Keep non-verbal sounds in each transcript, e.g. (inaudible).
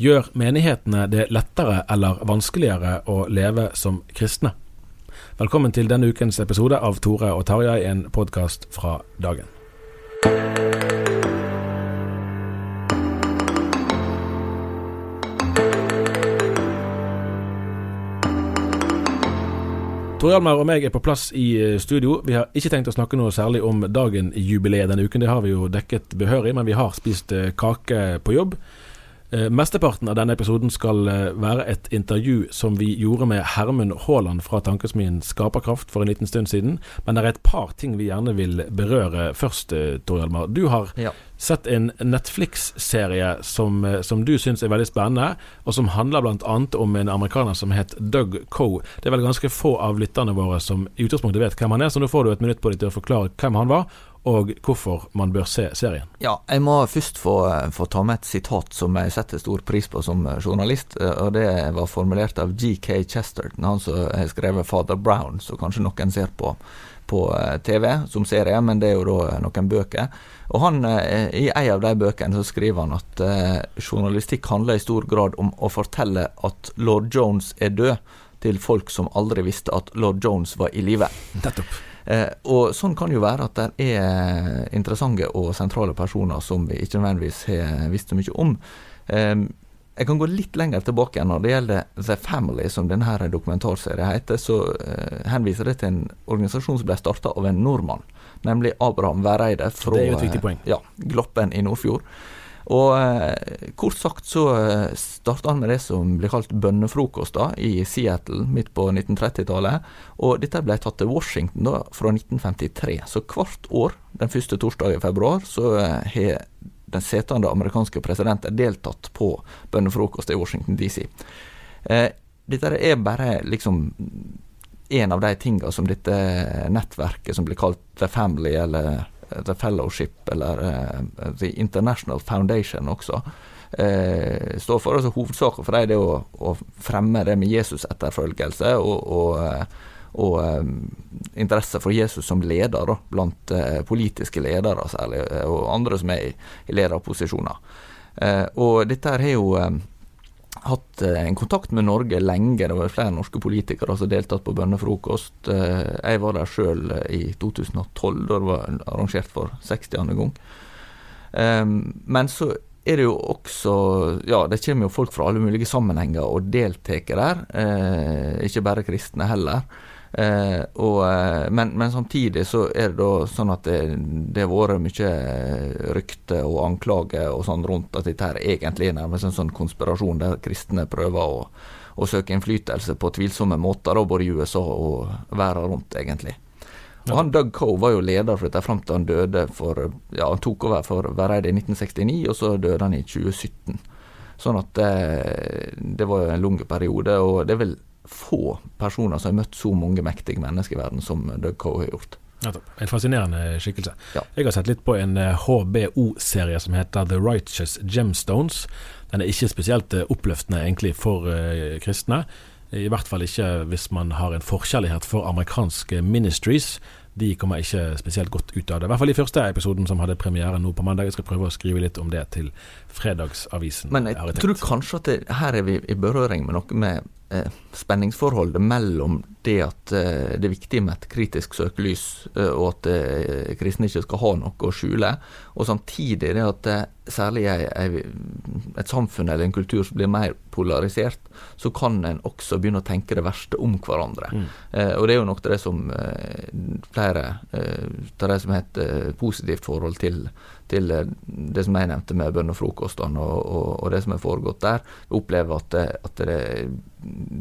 Gjør menighetene det lettere eller vanskeligere å leve som kristne? Velkommen til denne ukens episode av Tore og Tarjei, en podkast fra dagen. Tor Hjalmar og meg er på plass i eh, studio. Vi har ikke tenkt å snakke noe særlig om dagen i jubileet denne uken, det har vi jo dekket behørig, men vi har spist eh, kake på jobb. Eh, mesteparten av denne episoden skal eh, være et intervju som vi gjorde med Hermund Haaland fra Tankesmien Skaperkraft for en liten stund siden. Men det er et par ting vi gjerne vil berøre først, eh, Tor Hjalmar. Du har Ja. sett en Netflix-serie som, som du syns er veldig spennende, og som handler bl.a. om en amerikaner som het Doug Coe. Det er vel ganske få av lytterne våre som i utgangspunktet vet hvem han er, så nå får du et minutt på deg til å forklare hvem han var, og hvorfor man bør se serien. Ja, jeg må først få, få ta med et sitat som jeg setter stor pris på som journalist, eh, og det var formulert av GK Chesterton, han som har skrevet Father Brown, som kanskje noen ser på på eh, TV som serie, men det er jo da noen bøker. Og han, eh, I en av de bøkene så skriver han at eh, journalistikk handler i stor grad om å fortelle at lord Jones er død, til folk som aldri visste at lord Jones var i live. Nettopp. Eh, og sånn kan jo være at det er interessante og sentrale personer som vi ikke nødvendigvis har visst så mye om. Jeg kan gå litt lenger tilbake når det gjelder The Family, som denne dokumentarserien heter. Så eh, henviser det til en organisasjon som ble starta av en nordmann, nemlig Abraham Vereide fra eh, Ja, Gloppen i Nordfjord. Og eh, kort sagt så eh, starta han med det som blir kalt bønnefrokost da, i Seattle midt på 1930-tallet. Og dette ble tatt til Washington da fra 1953. Så hvert år, den første torsdag i februar, så eh, har den setende amerikanske presidenten deltatt på bønnefrokost i Washington DC. Dette er bare liksom en av de tinga som dette nettverket som blir kalt The Family eller The Fellowship eller uh, The International Foundation også uh, står for. Altså Hovedsaken for dem er å, å fremme det med Jesus-etterfølgelse og, og, eh, og um, interesse for Jesus som leder, da, blant uh, politiske ledere særlig, og andre som er i, i lederposisjoner. Og dette her har jo eh, hatt eh, en kontakt med Norge lenge. Det var flere norske politikere som deltatt på bønnefrokost. Eh, Jeg var der sjøl i 2012, da det var arrangert for 60. gang. Eh, Men så er det jo også Ja, det kommer jo folk fra alle mulige sammenhenger og deltar der. Eh, ikke bare kristne heller. Eh, og, eh, men, men samtidig så er det da sånn at det, det har vært mye rykte og anklager og sånn rundt at dette her egentlig er nærmest en sånn konspirasjon der kristne prøver å, å søke innflytelse på tvilsomme måter, da, både i USA og verden rundt, egentlig. Og han Doug Coe var jo leder for dette fram til han døde for Ja, han tok over for Vereide i 1969, og så døde han i 2017. Sånn at det, det var jo en lang periode, og det er vel få personer som har møtt så mange mektige mennesker i verden som Doug Coe har gjort. En fascinerende skikkelse. Ja. Jeg har sett litt på en eh, HBO-serie som heter The Righteous Gemstones. Den er ikke spesielt eh, oppløftende egentlig for eh, kristne. I hvert fall ikke hvis man har en forkjærlighet for amerikanske ministries. De kommer ikke spesielt godt ut av det. I hvert fall i første episoden som hadde premiere nå på mandag. Jeg skal prøve å skrive litt om det til Fredagsavisen. Men jeg jeg tror kanskje at det, her er vi i berøring med noe med eh, spenningsforholdet mellom det at eh, det er viktig med et kritisk søkelys, eh, og at eh, kristne ikke skal ha noe å skjule, og samtidig det at eh, særlig i et samfunn eller en kultur som blir mer polarisert, så kan en også begynne å tenke det verste om hverandre. Eh, og det er jo nok det som eh, flere eh, av de som har et eh, positivt forhold til, til eh, det som jeg nevnte med bønnefrokostene og, og, og det som har foregått der, Jeg opplever at, det, at det,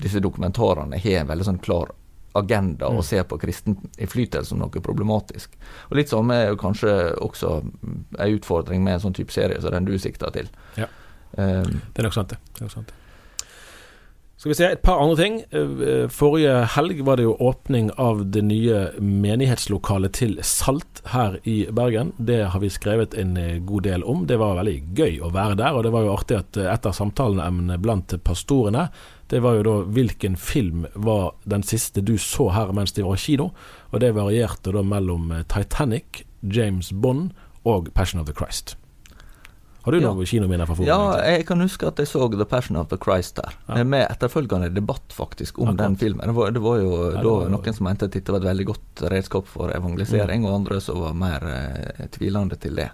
disse dokumentarene har en veldig sånn klar agenda og ser på kristen innflytelse som noe problematisk. Og Litt samme er jo kanskje også en utfordring med en sånn type serie som den du sikter til. Ja. Um, Det er nok sant, det. det, er nok sant, det. Skal vi se, et par andre ting. Eh, Forrige helg var det jo åpning av det nye menighetslokalet til Salt her i Bergen. Det har vi skrevet en eh, god del om. Det var veldig gøy å være der, og det var jo artig at eh, et av samtaleemnene blant pastorene, det var jo da hvilken film var den siste du så her mens de var i kino, og det varierte da mellom eh, Titanic, James Bond og Passion of the Christ. Har du Ja. noen kinominner fra forrige? Ja, jeg kan huske at jeg så The Passion of the Christ der. Ja. Med etterfølgende debatt faktisk om Akkurat. den filmen. Det var, det var jo det da var jo- noen som mente at dette var et veldig godt redskap for evangelisering, og andre som var mer eh, tvilende til det.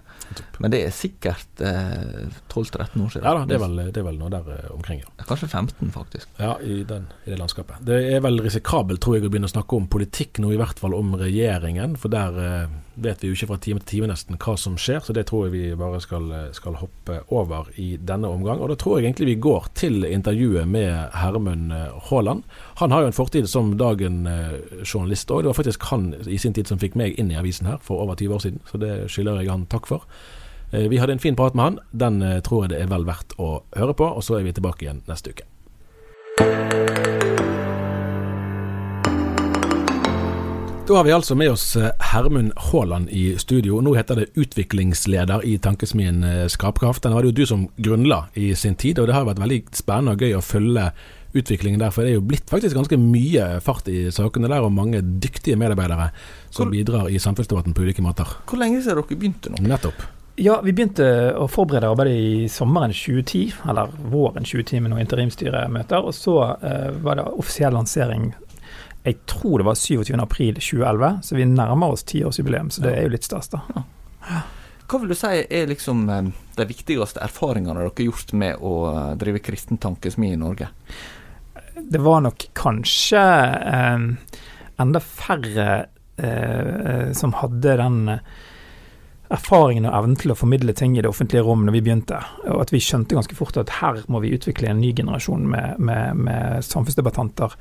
Men det er sikkert eh, 12-13 år siden. Ja da, det er vel, det er vel noe der eh, omkring, ja. Kanskje 15, faktisk. Ja, i, den, i det landskapet. Det er vel risikabelt, tror jeg, å begynne å snakke om politikk nå, i hvert fall om regjeringen. For der eh, vet vi jo ikke fra time til time nesten hva som skjer, så det tror jeg vi bare skal, eh, skal hoppe over i denne omgang. Og da tror jeg egentlig vi går til intervjuet med Hermund eh, Haaland. Han har jo en fortid som dagen eh, òg. Det var faktisk han i sin tid som fikk meg inn i avisen her for over 20 år siden, så det skylder jeg han takk for. Vi hadde en fin prat med han. Den tror jeg det er vel verdt å høre på, og så er vi tilbake igjen neste uke. Da har vi altså med oss eh, Hermund Haaland i studio. Nå heter det utviklingsleder i Tankesmien Skapkraft. Skrapkraft. Den var det jo du som grunnla i sin tid, og det har vært veldig spennende og gøy å følge utviklingen der. For det er jo blitt faktisk ganske mye fart i sakene der, og mange dyktige medarbeidere som Hvor- bidrar i samfunnsdebatten på ulike måter. Hvor lenge siden dere begynte nå? Nettopp. Ja, vi begynte å forberede arbeidet i sommeren 2010, eller våren 2010 med noen interimstyremøter. Og så eh, var det offisiell lansering jeg tror det var 27. april 2011, så vi nærmer oss tiårsjubileum, så det er jo litt stas, da. Hva vil du si er liksom eh, de viktigste erfaringene dere har gjort med å eh, drive kristen tankesmi i Norge? Det var nok kanskje eh, enda færre eh, som hadde den erfaringen og evnen til å formidle ting i det offentlige rom når vi begynte. Og at vi skjønte ganske fort at her må vi utvikle en ny generasjon med, med, med samfunnsdebattanter.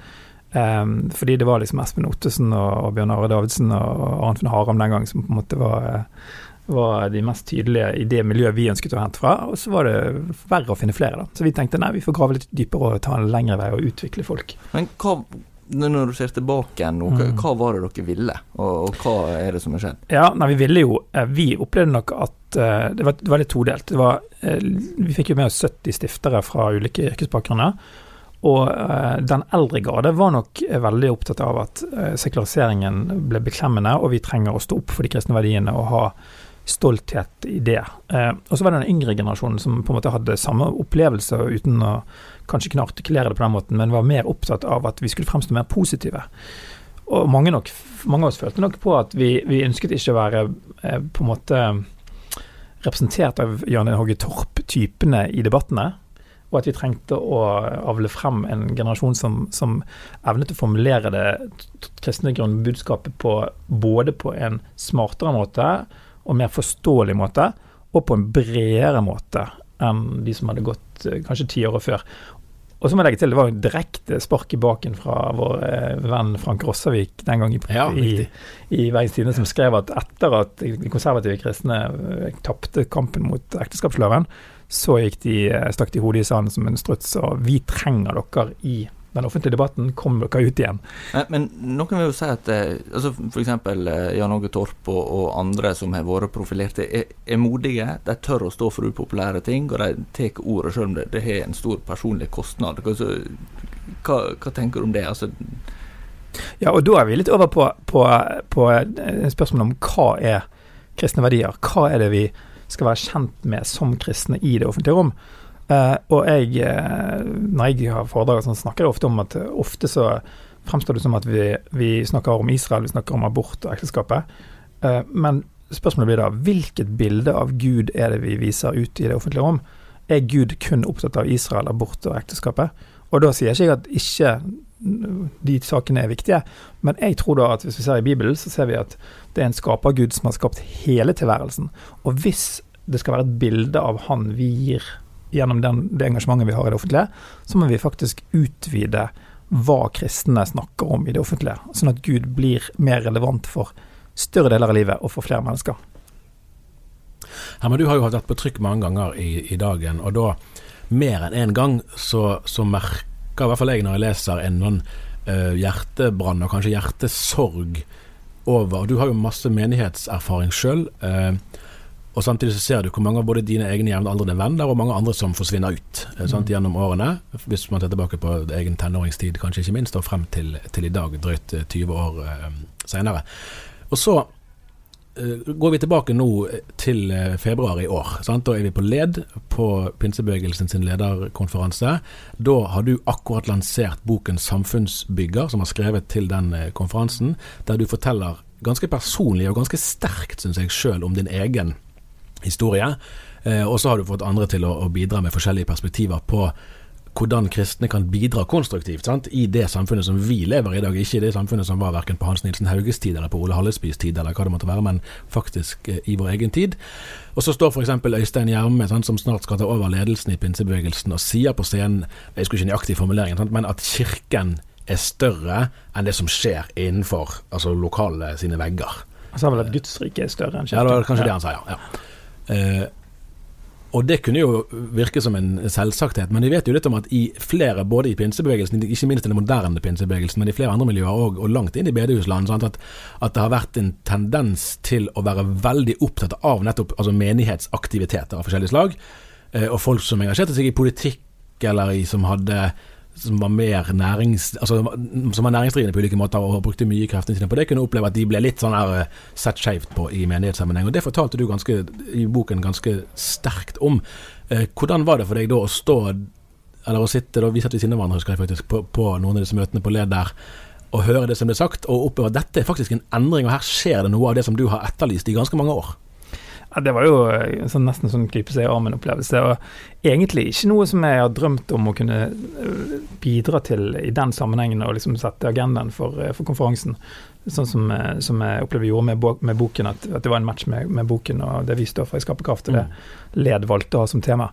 Um, fordi det var liksom Espen Ottesen og, Bjørn Are Davidsen og, og Arnt Haram den gang som på en måte var, eh, var de mest tydelige i det miljøet vi ønsket å hente fra. Og så var det verre å finne flere, da. Så vi tenkte nei, vi får grave litt dypere og ta en lengre vei og utvikle folk. Men hva, når du ser tilbake nå, hva, Mm. hva var det dere ville, og, og hva er det som har skjedd? Ja, nei, vi ville jo eh, Vi opplevde nok at eh, det, var, det var litt todelt. Det var, vi fikk jo med oss 70 stiftere fra ulike yrkesbakgrunner. Og eh, den eldre garde var nok veldig opptatt av at eh, sekulariseringen ble beklemmende, og vi trenger å stå opp for de kristne verdiene og ha stolthet i det. Eh, og så var det den yngre generasjonen som på en måte hadde samme opplevelse uten å kanskje kunne artikulere det på den måten, men var mer opptatt av at vi skulle fremstå mer positive. Og mange, nok, mange av oss følte nok på at vi, vi ønsket ikke å være på en måte representert av Jan Hogge Torp-typene i debattene, og at vi trengte å avle frem en generasjon som, som evnet å formulere det kristne grunnbudskapet på både på en smartere måte og mer forståelig måte, og på en bredere måte enn de som hadde gått eh, kanskje ti år før. Og så må jeg legge til, det var jo direkte spark i baken fra vår eh, venn Frank Rossavik den gang i, Ja, i, i Bergens Tidende, som skrev at etter at de konservative kristne eh, tapte kampen mot ekteskapsloven, så gikk de, eh, stakk de hodet i sanden som en struts, og vi trenger dere i den offentlige debatten, kom dere ut igjen. Men, men noen vil jo si at eh, altså f.eks. Eh, Jan Åge Torp og, og, andre som har vært profilerte, er, er, modige. De tør å stå for upopulære ting, og de tar ordet selv om det, det har en stor personlig kostnad. Hva, hva, tenker du om det? Altså, ja, og da er vi litt over på, på, på spørsmålet om hva er kristne verdier. Hva er det vi skal være kjent med som kristne i det offentlige rom? Uh, og jeg, uh, når jeg har foredrag, så snakker jeg ofte om at uh, ofte så fremstår det som at vi, vi, snakker om Israel, vi snakker om abort og ekteskapet. men spørsmålet blir da hvilket bilde av Gud er det vi viser ut i det offentlige rom? Er Gud kun opptatt av Israel, abort og ekteskapet? Og da sier jeg ikke at ikke de sakene er viktige, men jeg tror da at hvis vi ser i Bibelen, så ser vi at det er en skapergud som har skapt hele tilværelsen. Og hvis det skal være et bilde av han vi gir gjennom den, det engasjementet vi har i det offentlige, så må vi faktisk utvide hva kristne snakker om i det offentlige, sånn at Gud blir mer relevant for større deler av livet og for flere mennesker. Herman, du har jo vært på trykk mange ganger i, i dagen, og da mer enn én en gang så, så, merker i hvert fall jeg når jeg leser en sånn uh, hjertebrann og kanskje hjertesorg over Du har jo masse menighetserfaring sjøl. Uh, eh, og Samtidig så ser du hvor mange av både dine egne jevnaldrende venner og mange andre som forsvinner ut uh, sant, gjennom årene. Hvis man ser tilbake på egen tenåringstid, kanskje ikke minst, og frem til, til i dag, drøyt 20 eh, år uh, seinere. Og så går vi tilbake nå til eh, februar i år. Sant? Da er vi på LED på pinsebevegelsen sin lederkonferanse. Da har du akkurat lansert boken 'Samfunnsbygger', som har skrevet til den konferansen, der du forteller ganske personlig og ganske sterkt, syns jeg sjøl, om din egen historie. Eh, og så har du fått andre til å, bidra med forskjellige perspektiver på hvordan kristne kan bidra konstruktivt sant? i det samfunnet som vi lever i i dag. Ikke i det samfunnet som var verken på Hans Nilsen Hauges tid eller på Ole Hallesbys tid, eller hva det måtte være, men faktisk eh, i vår egen tid. Og så står f.eks. Øystein Gjerme, som snart skal ta over ledelsen i pinsebevegelsen, og sier på scenen, jeg skulle ikke nøyaktig formulering, sant? men at kirken er større enn det som skjer innenfor altså lokale sine vegger. Han sa vel at Guds rike er større enn kirken? Ja, det var kanskje ja. det han sa, ja. ja. Eh, og det kunne jo virke som en selvsagthet, men vi vet jo litt om at i flere, både i pinsebevegelsen, ikke minst i den moderne pinsebevegelsen, men i flere andre miljøer òg, og langt inn i bedehusland, at, at, det har vært en tendens til å være veldig opptatt av nettopp altså menighetsaktiviteter av forskjellige slag, eh, og folk som engasjerte seg i politikk, eller i, som hadde som var mer nærings, altså, som var næringsdrivende på ulike måter og brukte mye kreftene sine på det, kunne oppleve at de ble litt sånn her eh, sett skjevt på i menighetssammenheng. Og Det fortalte du ganske, i boken ganske sterkt om. Eh, hvordan var det for deg da å stå, eller å sitte, da, vi satt ved siden av hverandre husker jeg faktisk, på, på, noen av disse møtene på led der, og høre det som ble sagt, og oppleve at dette er faktisk en endring, og her skjer det noe av det som du har etterlyst i ganske mange år? Ja, det var jo eh, sånn, nesten sånn krype seg i armen-opplevelse. Og egentlig ikke noe som jeg har drømt om å kunne eh, bidra til i den sammenhengen og liksom sette agendaen for, eh, for konferansen. Sånn som, som, jeg opplever gjorde med, med boken, at, at, det var en match med, med, boken og det vi står for i Skaperkraft, og det mm. Led valgte å ha som tema.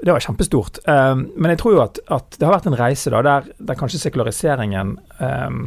Det var kjempestort. Um, men jeg tror jo at, at, det har vært en reise da, der, der kanskje sekulariseringen um,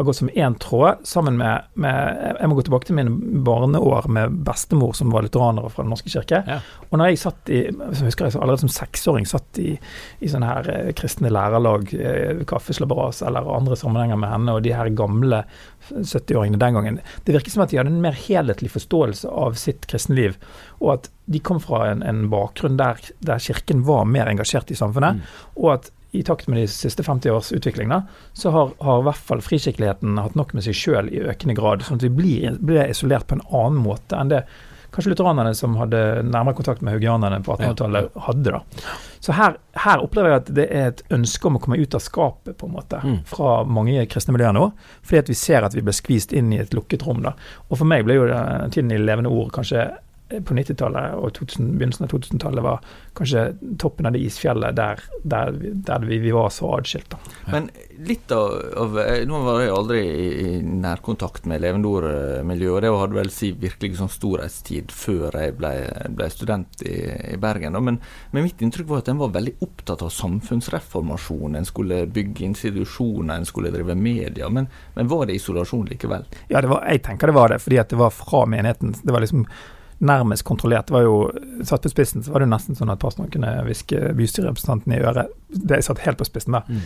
har gått som én tråd, sammen med, med, Jeg må gå tilbake til mine barneår med bestemor som var lutheranere fra Den norske kirke. Ja. Og når jeg satt i så husker jeg allerede som seksåring satt i, i sånne her eh, kristne lærerlag, eh, kaffeslabberas eller andre sammenhenger med henne, og de her gamle 70-åringene den gangen Det virket som at de hadde en mer helhetlig forståelse av sitt kristenliv, og at de kom fra en, en bakgrunn der, der, kirken var mer engasjert i samfunnet, mm. og at i takt med de siste 50 års utvikling, da, så har, har, i hvert fall frikirkeligheten hatt nok med seg sjøl i økende grad. Sånn at vi blir, blir, isolert på en annen måte enn det kanskje lutheranerne som hadde nærmere kontakt med haugianerne på 1800-tallet, hadde. da. Så her, her, opplever jeg at det er et ønske om å komme ut av skapet, på en måte, mm. fra mange kristne miljøer nå. Fordi at vi ser at vi ble skvist inn i et lukket rom. da. Og for meg ble jo det, tiden i levende ord kanskje på 90-tallet og 2000, begynnelsen av 2000-tallet var kanskje toppen av det isfjellet der, der, der vi, vi, var så atskilt. Ja. Men litt av, av, eh, Nå var jeg aldri i nærkontakt med Levendor-miljøet, og det hadde vel si virkelig sånn storhetstid før jeg ble, ble student i, i Bergen. Men, men, mitt inntrykk var at en var veldig opptatt av samfunnsreformasjon. En skulle bygge institusjoner, en skulle drive media. Men, men var det isolasjon likevel? Ja, var, jeg tenker det var det, fordi at det var fra menigheten. Det var liksom nærmest kontrollert. Det var jo, Satt på spissen så var det jo nesten sånn at pastoren kunne hviske bystyrerepresentanten i øret. Det satt helt på spissen da. Mm.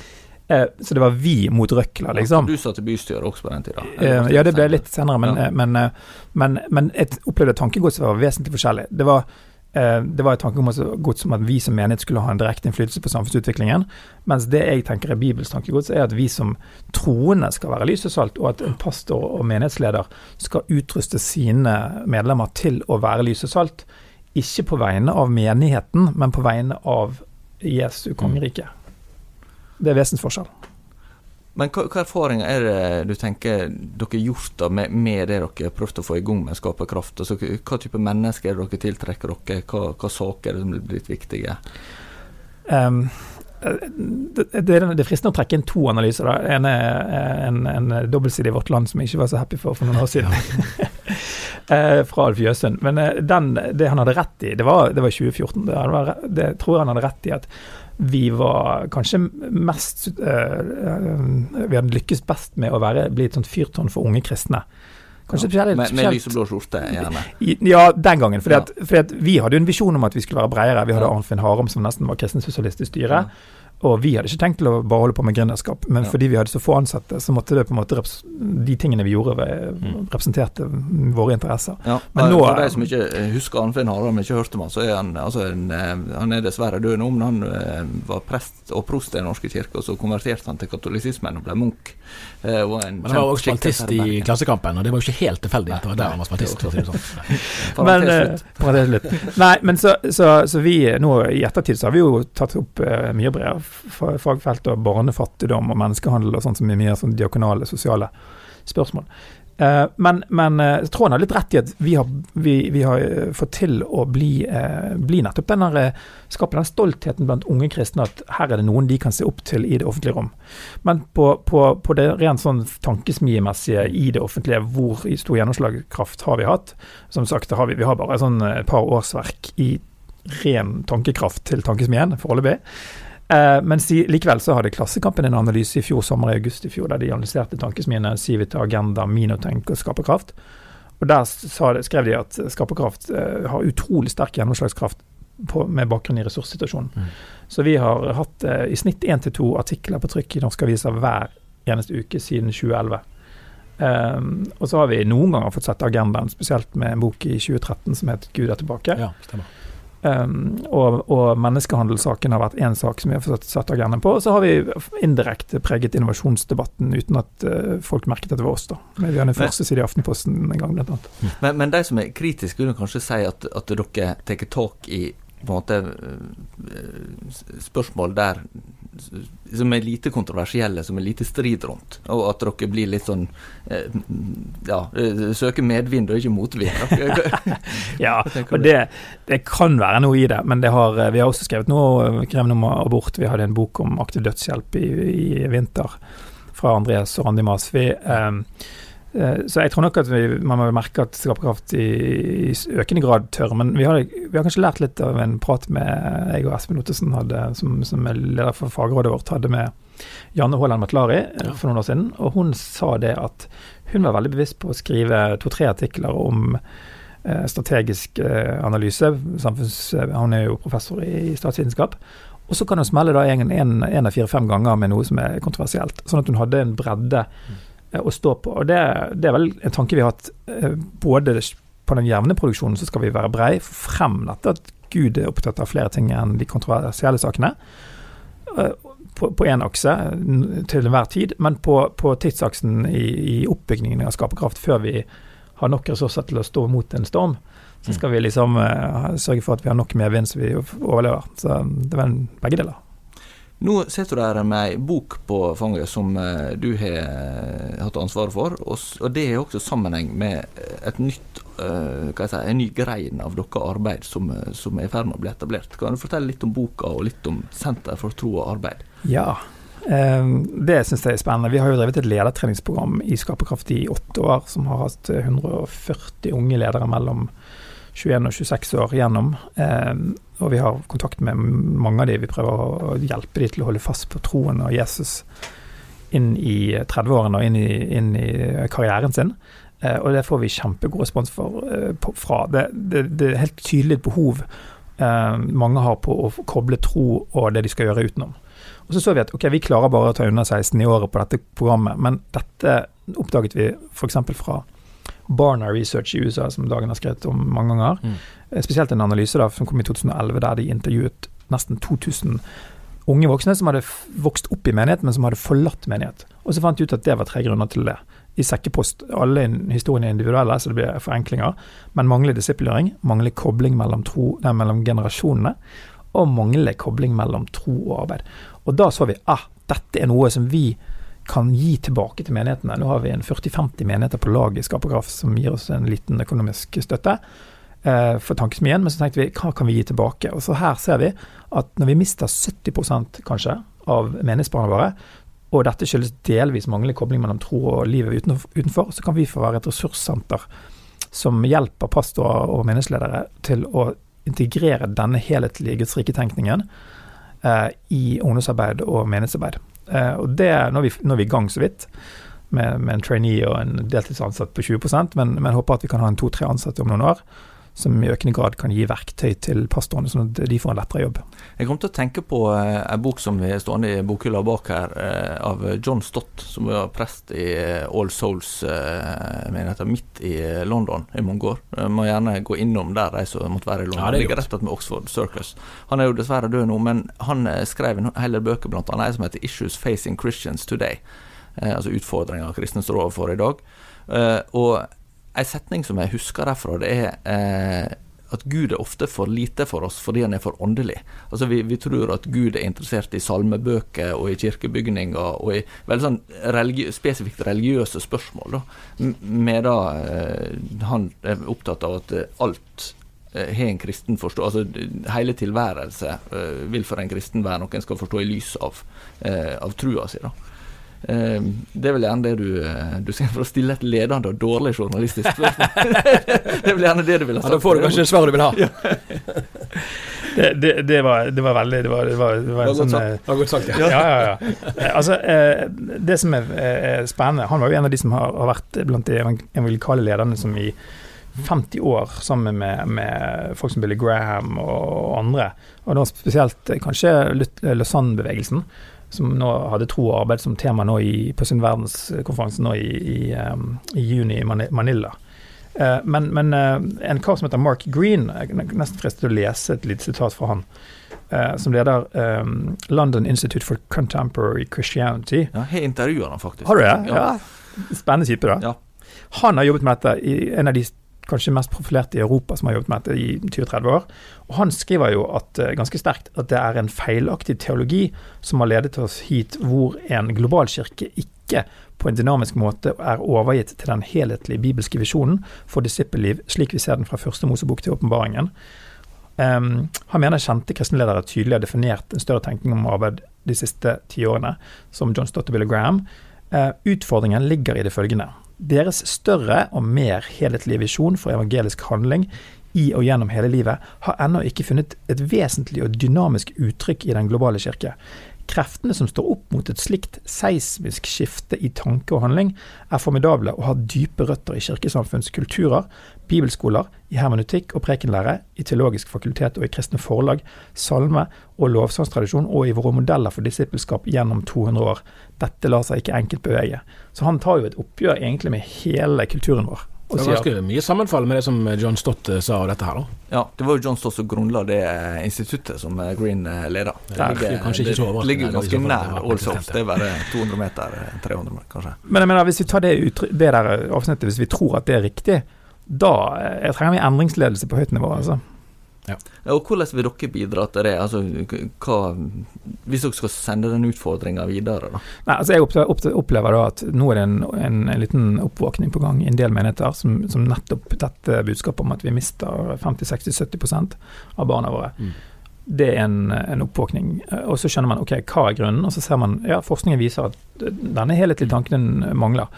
Eh, så det var vi mot røkla, liksom. Du satt i bystyret også på den tida? Eh, ja, det ble litt senere, men, Ja. eh, men, eh, men, men jeg opplevde tankegodset var vesentlig forskjellig. Det var, eh, det var en tanke om at vi som menighet skulle ha en direkte innflytelse på samfunnsutviklingen, mens det jeg tenker er Bibels tankegods, er at vi som troende skal være lys og salt, og at en pastor og menighetsleder skal utruste sine medlemmer til å være lys og salt. Ikke på vegne av menigheten, men på vegne av Jesu kongerike. Det er vesensforskjell. Men hva, hva erfaringer er det du tenker dere har gjort da med, med det dere har prøvd å få i gang med Skaperkraft? Altså, hva type mennesker er det dere tiltrekker dere? Hva, hva saker er det som er blitt viktige? Um, det, det, er fristende å trekke inn to analyser. Da. En er en, en dobbeltside i Vårt Land som jeg ikke var så happy for for noen år siden. (laughs) Eh, fra Alf Jøsund. Men eh, den, det han hadde rett i, det var, det var 2014. Det, var, det tror jeg han hadde rett i at vi var kanskje mest uh, Vi hadde lykkes best med å være, bli et sånt fyrtårn for unge kristne. Kanskje spesielt, Med, med lys og blå skjorte, gjerne. Ja, den gangen. Fordi, Ja. at, fordi at vi hadde jo en visjon om at vi skulle være bredere. Vi hadde Arnfinn Harum som nesten var kristensosialist i styret. Og vi hadde ikke tenkt til å bare holde på med gründerskap, men Ja. fordi vi hadde så få ansatte, så måtte det på en måte de tingene vi gjorde, ve- representerte våre interesser. Ja, Men nå- For de som ikke eh, husker Arnfinn Haram, ikke hørte om han, så er han altså en, eh, Han er dessverre død nå, men han eh, var prest og prost i Den norske kirke, og så konverterte han til katolisismen og ble munk. Og en Men han var også spaltist i Klassekampen, og det var jo ikke helt tilfeldig at det var der han var spaltist. for å si det sånn. (laughs) Men, eh, slutt. Nei, men så, så, så vi nå i ettertid så har vi jo tatt opp mye bredere fagfelt og barnefattigdom og menneskehandel og sånt som er mye sånn diakonale, sosiale spørsmål. Eh, men, men eh, han har litt rett i at vi har, vi, vi har eh, fått til å bli, eh, bli nettopp den der, eh, skape den stoltheten blant unge kristne at her er det noen de kan se opp til i det offentlige rom. Men på, på, på det rent sånn tankesmiemessige i det offentlige, hvor stor gjennomslagskraft har vi hatt? Som sagt, har vi, vi har bare sånn et par årsverk i ren tankekraft til tankesmien foreløpig. Eh, men likevel så hadde Klassekampen en analyse i fjor sommer, i august i fjor, der de analyserte tankesmiene Civita, Agenda, Minotenk og Skaperkraft. Og Der sa det, skrev de at Skaperkraft eh, har utrolig sterk gjennomslagskraft på, med bakgrunn i ressurssituasjonen. Mm. Så vi har hatt eh, i snitt én til to artikler på trykk i norske aviser hver eneste uke siden 2011. Um, og så har vi noen ganger fått sett agendaen, spesielt med en bok i 2013 som het 'Gud er tilbake'. Ja, stemmer. Um, og, og menneskehandelssaken har vært én sak som vi har satt agendaen på. Og så har vi indirekte preget innovasjonsdebatten uten at uh, folk merket at det var oss. da. Men Vi hadde den første siden i Aftenposten en gang, blant annet. Men, men de som er kritiske, vil kanskje si at, at dere tar tak i på en måte eh, spørsmål der som er lite kontroversielle, som er lite strid rundt. Og at dere blir litt sånn eh, Ja, eh, søker medvind og ikke motvind. (laughs) Ja, og det, det kan være noe i det, men det har, vi har også skrevet noe krevende om abort. Vi hadde en bok om aktiv dødshjelp i, i vinter fra Andreas og Randi Masvi. Eh, så jeg tror nok at vi, man må merke at skaperkraft i, i økende grad tør. Men vi har, vi har kanskje lært litt av en prat med jeg og Espen Ottesen, hadde, som, som er leder for fagrådet vårt, hadde med Janne Haaland Matlari ja. for noen år siden. Og hun sa det at hun var veldig bevisst på å skrive to-tre artikler om eh, strategisk eh, analyse. Samfunns, hun han er jo professor i statsvitenskap. Og så kan hun smelle da en, en, en av fire-fem ganger med noe som er kontroversielt. Sånn at hun hadde en bredde eh, å stå på. Og det, det er vel en tanke vi har hatt eh, både på den jevne produksjonen så skal vi være brei, frem dette at Gud er opptatt av flere ting enn de kontroversielle sakene. Eh, På, på en akse til enhver tid, men på, på tidsaksen i, i oppbyggingen av skaperkraft, før vi har nok ressurser til å stå mot en storm, så skal vi liksom uh, sørge for at vi har nok medvind så vi overlever. Så det er vel begge deler. Nå sitter du der med ei bok på fanget som eh, du har eh, hatt ansvaret for, og, det er også sammenheng med eh, et nytt si, en ny grein av deres arbeid som, som er i ferd med å bli etablert. Kan du fortelle litt om boka og litt om Senter for tro og arbeid? Ja, det syns jeg er spennende. Vi har jo drevet et ledertreningsprogram i Skaperkraft i åtte år, som har hatt eh, 140 unge ledere mellom 21 og 26 år gjennom. Eh, og vi har kontakt med mange av de. Vi prøver å hjelpe de til å holde fast på troen og Jesus inn i 30-årene og inn i, inn i karrieren sin. Eh, og det får vi kjempegod respons for, eh, på, fra. Det, det, det er helt tydelig et behov eh, mange har på å koble tro og det de skal gjøre utenom. Og så så vi at ok, vi klarer bare å ta under 16 i året på dette programmet, men dette oppdaget vi f.eks. fra Barna Research i USA, som Dagen har skrevet om mange ganger. Mm. Eh, Spesielt en analyse da, som kom i 2011, der de intervjuet nesten 2000 unge voksne som hadde vokst opp i menighet, men som hadde forlatt menighet. Og så fant de ut at det var tre grunner til det. I sekkepost. Alle historiene er individuelle, så det blir forenklinger. Men mangler disippelgjøring, mangler kobling mellom, tro, nei, mellom generasjonene, og mangler kobling mellom tro og arbeid. Og da så vi ah, dette er noe som vi kan gi tilbake til menighetene. Nå har vi en 40-50 menigheter på lag i Skaperkraft som gir oss en liten økonomisk støtte eh, for tankesmien, men så tenkte vi hva kan vi gi tilbake? Og så her ser vi at når vi mister 70% kanskje av menighetsbarna våre, og dette skyldes delvis manglende kobling mellom tro og livet utenfor, så kan vi få være et ressurssenter som hjelper pastorer og menighetsledere til å integrere denne helhetlige Guds rike-tenkningen eh, i ungdomsarbeid og menighetsarbeid. Eh, og det nå er, vi, nå er vi i gang så vidt, med, med en trainee og en deltidsansatt på 20% men, men håper at vi kan ha en to-tre ansatte om noen år, som i økende grad kan gi verktøy til pastorene, sånn at de får en lettere jobb. Jeg kom til å tenke på eh, en bok som er stående i bokhylla bak her, eh, av John Stott, som var prest i eh, All Souls menigheten midt i London i mange år. Må gjerne gå innom der de som måtte være i London. Ja, det er Ligger rett attmed Oxford Circus. Han er jo dessverre død nå, men han skrev en hele bøker, annet en som heter 'Issues Facing Christians Today'. Eh, altså utfordringer kristne står overfor i dag. Eh, og en setning som jeg husker derfra, det er eh, at Gud er ofte for lite for oss fordi han er for åndelig. Altså vi, vi tror at Gud er interessert i salmebøker og i kirkebygninger og i veldig sånn religi spesifikt religiøse spørsmål, da. med da eh, han er opptatt av at eh, alt eh, har en kristen forstå, altså hele tilværelse eh, vil for en kristen være noe en skal forstå i lys av, av trua si. da. Eh, det er vel gjerne det du, eh, du ser for å stille et ledende og dårlig journalistisk spørsmål. (laughs) det er vel gjerne det du vil ha Ja, da får du kanskje svaret du vil ha. (laughs) Det, det, det, var, det var veldig Det var, det var, det var en Det sånn sagt. Det var godt sagt, ja. ja, ja, ja. Eh, Altså, eh, det som er spennende Han var jo en av de som har, har vært blant de evang- evangelikale lederne som i 50 år, sammen med, med folk som Billy Graham og andre, og da spesielt kanskje Lausanne-bevegelsen, som nå hadde tro og arbeid som tema nå i, på sin verdenskonferanse nå i, i, um, i juni i Manila. Uh, men men uh, en kar som heter Mark Green, jeg er nesten fristet til å lese et lite sitat fra han, Uh, som leder um, London Institute for Contemporary Christianity. Ja, jeg har intervjua han faktisk. Har du det? Ja. Ja. Spennende type, da. Ja. Han har jobbet med dette i en av de kanskje mest profilerte i Europa som har jobbet med dette i 20-30 år. Og han skriver jo at, eh, ganske sterkt at det er en feilaktig teologi som har ledet oss hit hvor en global kirke ikke på en dynamisk måte er overgitt til den helhetlige bibelske visjonen for disippelliv, slik vi ser den fra første Mosebok til åpenbaringen. Um, han mener kjente kristenledere tydelig har definert en større tenkning om arbeid de siste ti årene, som John Stott og Graham. Uh, utfordringen ligger i det følgende. Deres større og mer helhetlige visjon for evangelisk handling i og gjennom hele livet har ennå ikke funnet et vesentlig og dynamisk uttrykk i den globale kirke. Kreftene som står opp mot et slikt seismisk skifte i tanke og handling, er formidable og har dype røtter i kirkesamfunns kulturer, bibelskoler, i hermenutikk og prekenlære, i teologisk fakultet og i kristne forlag, salme- og lovsangstradisjon og i våre modeller for disippelskap gjennom 200 år. Dette lar seg ikke enkelt bevege. Så han tar jo et oppgjør egentlig med hele kulturen vår. Og Det er ganske mye sammenfall med det som John Stott eh, sa av dette her, da. Ja, det var jo John Stott som grunnla det eh, instituttet som eh, Green eh, leder. Det ligger kanskje ikke så det ligger ganske nær det var All Souls. konsistent, Det er bare 200 meter, eh, 300 meter kanskje. Men jeg mener, hvis vi tar det, det der avsnittet, hvis vi tror at det er riktig, da eh, trenger vi endringsledelse på høyt nivå. altså. Ja, Og hvordan vil dere bidra til det? Altså, hva, hvis dere skal sende den utfordringa videre, da? Nei, altså Jeg opplever, opplever da at nå er det en, en, en liten oppvåkning på gang i en del menigheter som, som nettopp dette budskapet om at vi mister 50-60-70% av barna våre. Mm. Det er en, en oppvåkning. Og så skjønner man ok, hva er grunnen, og så ser man ja, forskningen viser at denne helhetlige tanken mangler.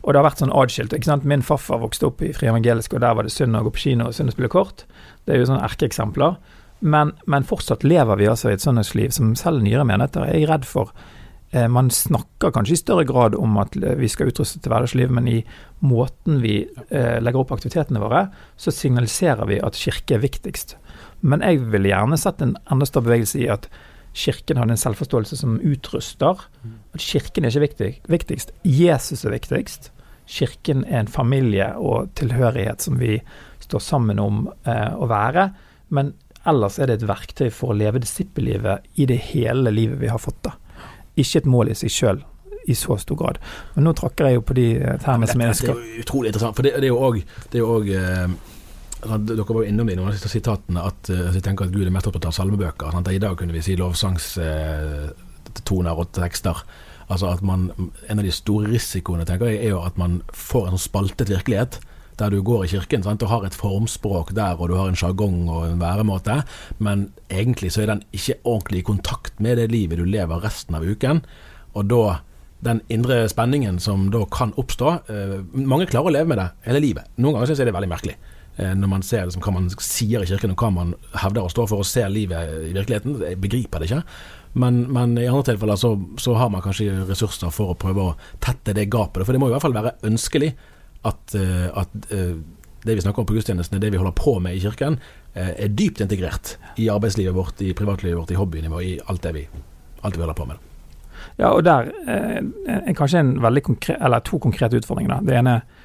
Og det har vært sånn adskilt. ikke sant? Min farfar vokste opp i Fri Evangelisk, og der var det synd å gå på kino og synd å spille kort. Det er jo sånne erkeeksempler. Men, men fortsatt lever vi altså i et søndagsliv som selv nyere menigheter er jeg redd for. Eh, man snakker kanskje i større grad om at eh, vi skal utruste til hverdagsliv, men i måten vi eh, legger opp aktivitetene våre, så signaliserer vi at kirke er viktigst. Men jeg ville gjerne sett en enda større bevegelse i at Kirken hadde en selvforståelse som utruster. At kirken er ikke viktig, viktigst. Jesus er viktigst. Kirken er en familie og tilhørighet som vi står sammen om eh, å være. Men ellers er det et verktøy for å leve disippellivet i det hele livet vi har fått. da. Ikke et mål i seg sjøl i så stor grad. Men nå tråkker jeg jo på de termene som jeg ønsker. Det er jo utrolig interessant, for det, det er jo òg eh, dere var jo innom det i noen av sitatene at jeg tenker at Gud er mest opptatt av salmebøker. Sant? I dag kunne vi si lovsangstoner uh, og tekster. Altså at man, En av de store risikoene tenker jeg, er jo at man får en sånn spaltet virkelighet. Der du går i kirken sant? og har et formspråk der, og du har en sjargong og en væremåte. Men egentlig så er den ikke ordentlig i kontakt med det livet du lever resten av uken. Og da den indre spenningen som da kan oppstå uh, Mange klarer å leve med det hele livet. Noen ganger syns jeg det er veldig merkelig. Eh, når man ser liksom, hva man sier i kirken, og hva man hevder å stå for, og ser livet i virkeligheten. Jeg begriper det ikke. Men, men i andre tilfeller så, så, har man kanskje ressurser for å prøve å tette det gapet. For det må i hvert fall være ønskelig at, eh, at eh, det vi snakker om på gudstjenestene, det vi holder på med i kirken, er dypt integrert i arbeidslivet vårt, i privatlivet vårt, i hobbynivå, i alt det vi, alt vi holder på med. Ja, og der er kanskje en veldig konkret, eller to konkrete utfordringer. Det ene er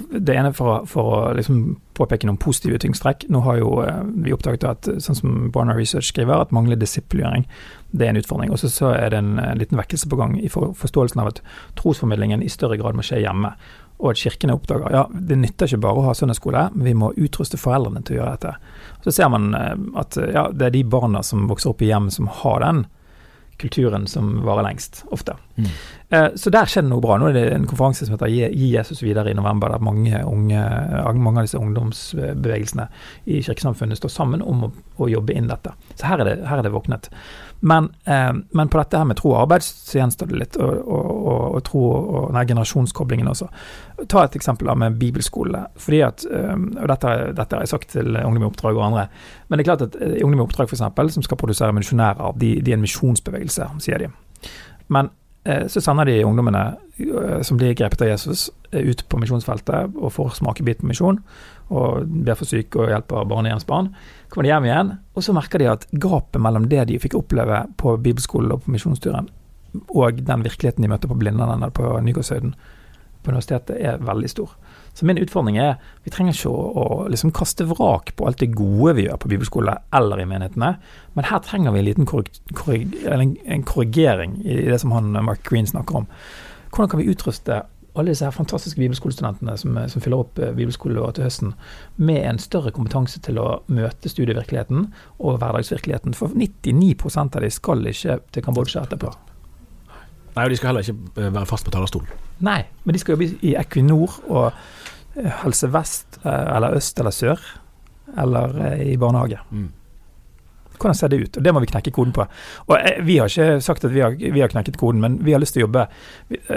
det ene for, for å liksom påpeke noen positive tyngstrekk. Nå har jo eh, vi oppdaget at sånn som Barna Research skriver, at mangler disippelgjøring det er en utfordring. Og så er det en, en, liten vekkelse på gang i for, forståelsen av at trosformidlingen i større grad må skje hjemme. Og at kirkene oppdager ja, det nytter ikke bare å ha søndagsskole, vi må utruste foreldrene til å gjøre dette. Så ser man eh, at ja, det er de barna som vokser opp i hjem som har den kulturen som varer lengst, ofte. Mm. Eh, så der skjer det noe bra. Nå er det en konferanse som heter Gi Jesus videre i november, der mange, unge, mange av disse ungdomsbevegelsene i kirkesamfunnet står sammen om å, å jobbe inn dette. Så her er det, her er det våknet. Men, eh, men, på dette her med tro og arbeid så gjenstår det litt, og, og, og, og tro og denne generasjonskoblingen også. Ta et eksempel da med bibelskole. fordi at, eh, og dette, dette, har jeg sagt til Ungdom i oppdrag og andre. Men det er klart at eh, Ungdom i oppdrag for eksempel, som skal produsere misjonærer, de, de er en misjonsbevegelse, sier de. Men eh, så sender de ungdommene som blir grepet av Jesus, ut på misjonsfeltet og får smakebit på misjon. Og ber for syke og hjelper barnehjemsbarn. barn kommer de hjem igjen, og så merker de at gapet mellom det de fikk oppleve på bibelskolen og på misjonsturen, og den virkeligheten de møtte på Blindern eller på Nygårdshøyden på universitetet, er veldig stor. Så min utfordring er vi trenger ikke å, å liksom kaste vrak på alt det gode vi gjør på bibelskole eller i menighetene, men her trenger vi en liten korrig, korrig, en korrigering i det som han Mark Green snakker om. Hvordan kan vi utruste alle disse her fantastiske bibelskolestudentene som, som fyller opp eh, bibelskoleåret til høsten, med en større kompetanse til å møte studievirkeligheten og hverdagsvirkeligheten. For 99% av de skal ikke til Kambodsja etterpå. Nei, og de skal heller ikke eh, være fast på talerstolen. Nei, men de skal jobbe i Equinor og eh, Helse Vest eller Øst eller Sør, eller i barnehage. Mm. Hvordan ser det ut? Og Det må vi knekke koden på. Og eh, Vi har ikke sagt at vi har, vi har, knekket koden, men vi har lyst til å jobbe.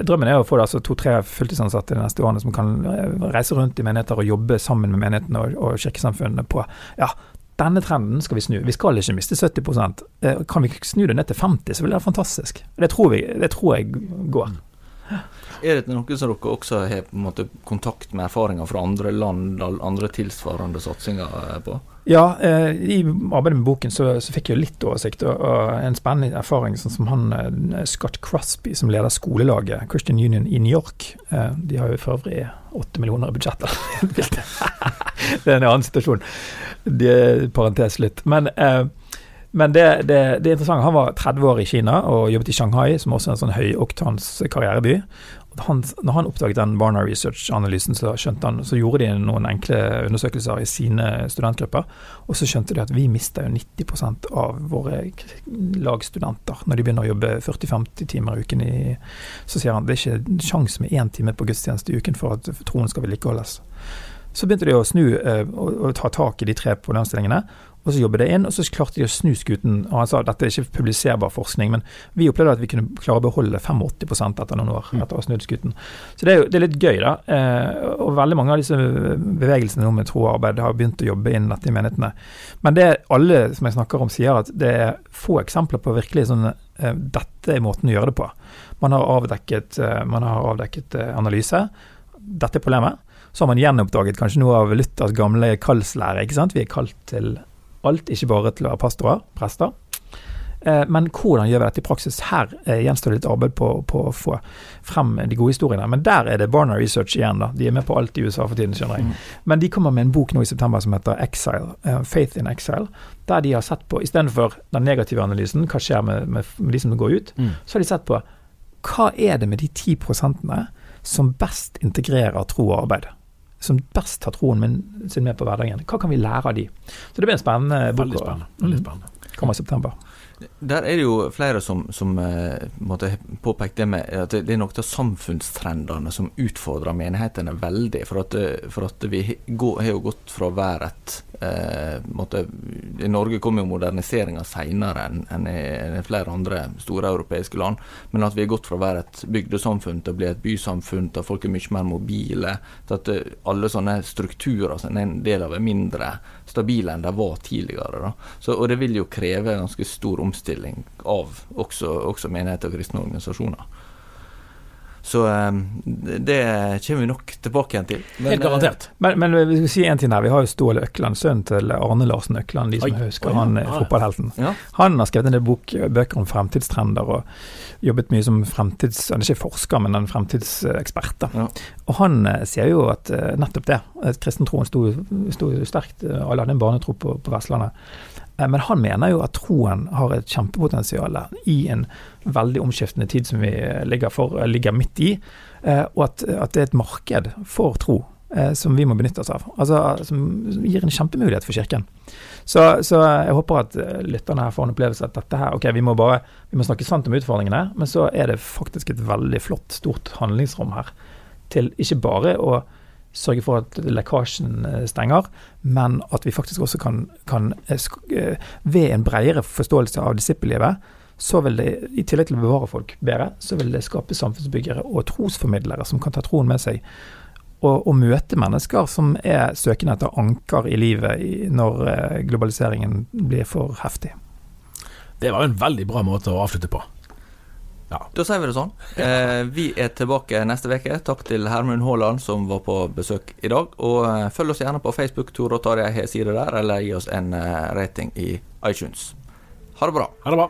Drømmen er å få altså, to-tre fulltidsansatte de neste årene som kan eh, reise rundt i menigheter og jobbe sammen med menighetene og, og kirkesamfunnene på ja, denne trenden skal vi snu. Vi skal ikke miste 70 eh, Kan vi snu det ned til 50 så vil det fantastisk. Det tror, vi, det tror jeg går. Er det noe som dere også har måte kontakt med erfaringer fra andre land, andre tilsvarende satsinger på? Ja, eh, i arbeidet med boken så, så, fikk jeg litt oversikt, og, og en spennende erfaring sånn som han eh, Scott Crosby, som leder skolelaget Christian Union i New York. Eh, de har jo for øvrig åtte millioner i budsjettet. (laughs) det er en annen situasjon. Det parentes litt. Men, eh, men det, det, det interessante, han var 30 år i Kina og jobbet i Shanghai, som også er en sånn høyoktans karriereby han, når han oppdaget den Barna Research-analysen, så, så, gjorde de noen enkle undersøkelser i sine studentgrupper. Og så skjønte de at vi mister jo 90% av våre lagstudenter når de begynner å jobbe 40-50 timer i uken. I, så sier han det er ikke sjanse med én time på gudstjeneste i uken for at troen skal vedlikeholdes. Så begynte de å snu eh, og, og ta tak i de tre problemstillingene. Og så jobbet det inn, og så klarte de å snu skuten. Og han sa at dette er ikke publiserbar forskning, men vi opplevde at vi kunne klare å beholde 85 etter noen år. Mm. etter å ha snudd skuten. Så det er jo det er litt gøy, da. Eh, og veldig mange av disse bevegelsene nå med tro og arbeid har begynt å jobbe inn dette i menighetene. Men det alle som jeg snakker om, sier at det er få eksempler på virkelig sånn eh, dette er måten å gjøre det på. Man har avdekket, eh, man har avdekket eh, analyse. Dette er problemet. Så har man gjenoppdaget kanskje noe av Luthers gamle kallslære. ikke sant? Vi er kalt til alt, ikke bare til å være pastorer, prester. Eh, men hvordan gjør vi dette i praksis? Her eh, gjenstår det litt arbeid på, på, å få frem de gode historiene. Men der er det Barna Research igjen, da. De er med på alt i USA for tiden, skjønner jeg. Mm. Men de kommer med en bok nå i september som heter Exile, uh, Faith in Exile. Der de har sett på, istedenfor den negative analysen, hva skjer med, med, med de som går ut, mm. så har de sett på hva er det med de ti prosentene som best integrerer tro og arbeid? Som best tar troen min, sin med på hverdagen. Hva kan vi lære av de? Så det blir en spennende bok. Veldig spennende. Veldig spennende. Kommer i september. Der er det jo flere som, som uh, måtte påpeke det med at det er noen av samfunnstrendene som utfordrer menighetene veldig. For at, eh, for at vi har jo gått fra å være et uh, måtte, I Norge kom jo moderniseringa seinere enn en i flere andre store europeiske land. Men at vi har gått fra å være et bygdesamfunn til å bli et bysamfunn, til at folk er mye mer mobile. Til at alle sånne strukturer som en del av, er mindre stabile enn de var tidligere. Så, og det vil jo kreve ganske stor omstilling av også, også menigheter og kristne organisasjoner. Så um, det kommer vi nok tilbake igjen til. Men, Helt garantert. Eh, men, men, vi skal si en ting her. Vi har jo Ståle Økland, sønnen til Arne Larsen Økland, de som oi, husker oi, han ja, fotballhelten. Ja. Han har skrevet en del bok, bøker om fremtidstrender og jobbet mye som fremtids... Han er ikke forsker, men en fremtidsekspert. Ja. Og han ser sier jo at nettopp det, kristentroen sto, sto sterkt, alle hadde en barnetro på, på Vestlandet. Eh, men han mener jo at troen har et kjempepotensial i en veldig omskiftende tid som vi ligger, for, ligger midt i, eh, og at, at, det er et marked for tro eh, som vi må benytte oss av. Altså, som gir en kjempemulighet for Kirken. Så, så jeg håper at lytterne her får en opplevelse at dette her Ok, vi må bare vi må snakke sant om utfordringene, men så er det faktisk et veldig flott, stort handlingsrom her til ikke bare å sørge for at lekkasjen eh, stenger, men at vi faktisk også kan, kan eh, eh, ved en bredere forståelse av disippellivet, så vil det, i tillegg til å bevare folk bedre, så vil det skape samfunnsbyggere og trosformidlere som kan ta troen med seg. Og, og møte mennesker som er søkende etter anker i livet i, når globaliseringen blir for heftig. Det var en veldig bra måte å avslutte på. Ja. Da sier vi det sånn. Eh, vi er tilbake neste uke. Takk til Hermund Haaland som var på besøk i dag. Og eh, følg oss gjerne på Facebook, Tor og Tarjei har side der, eller gi oss en eh, rating i iTunes. Ha det bra. Ha det bra.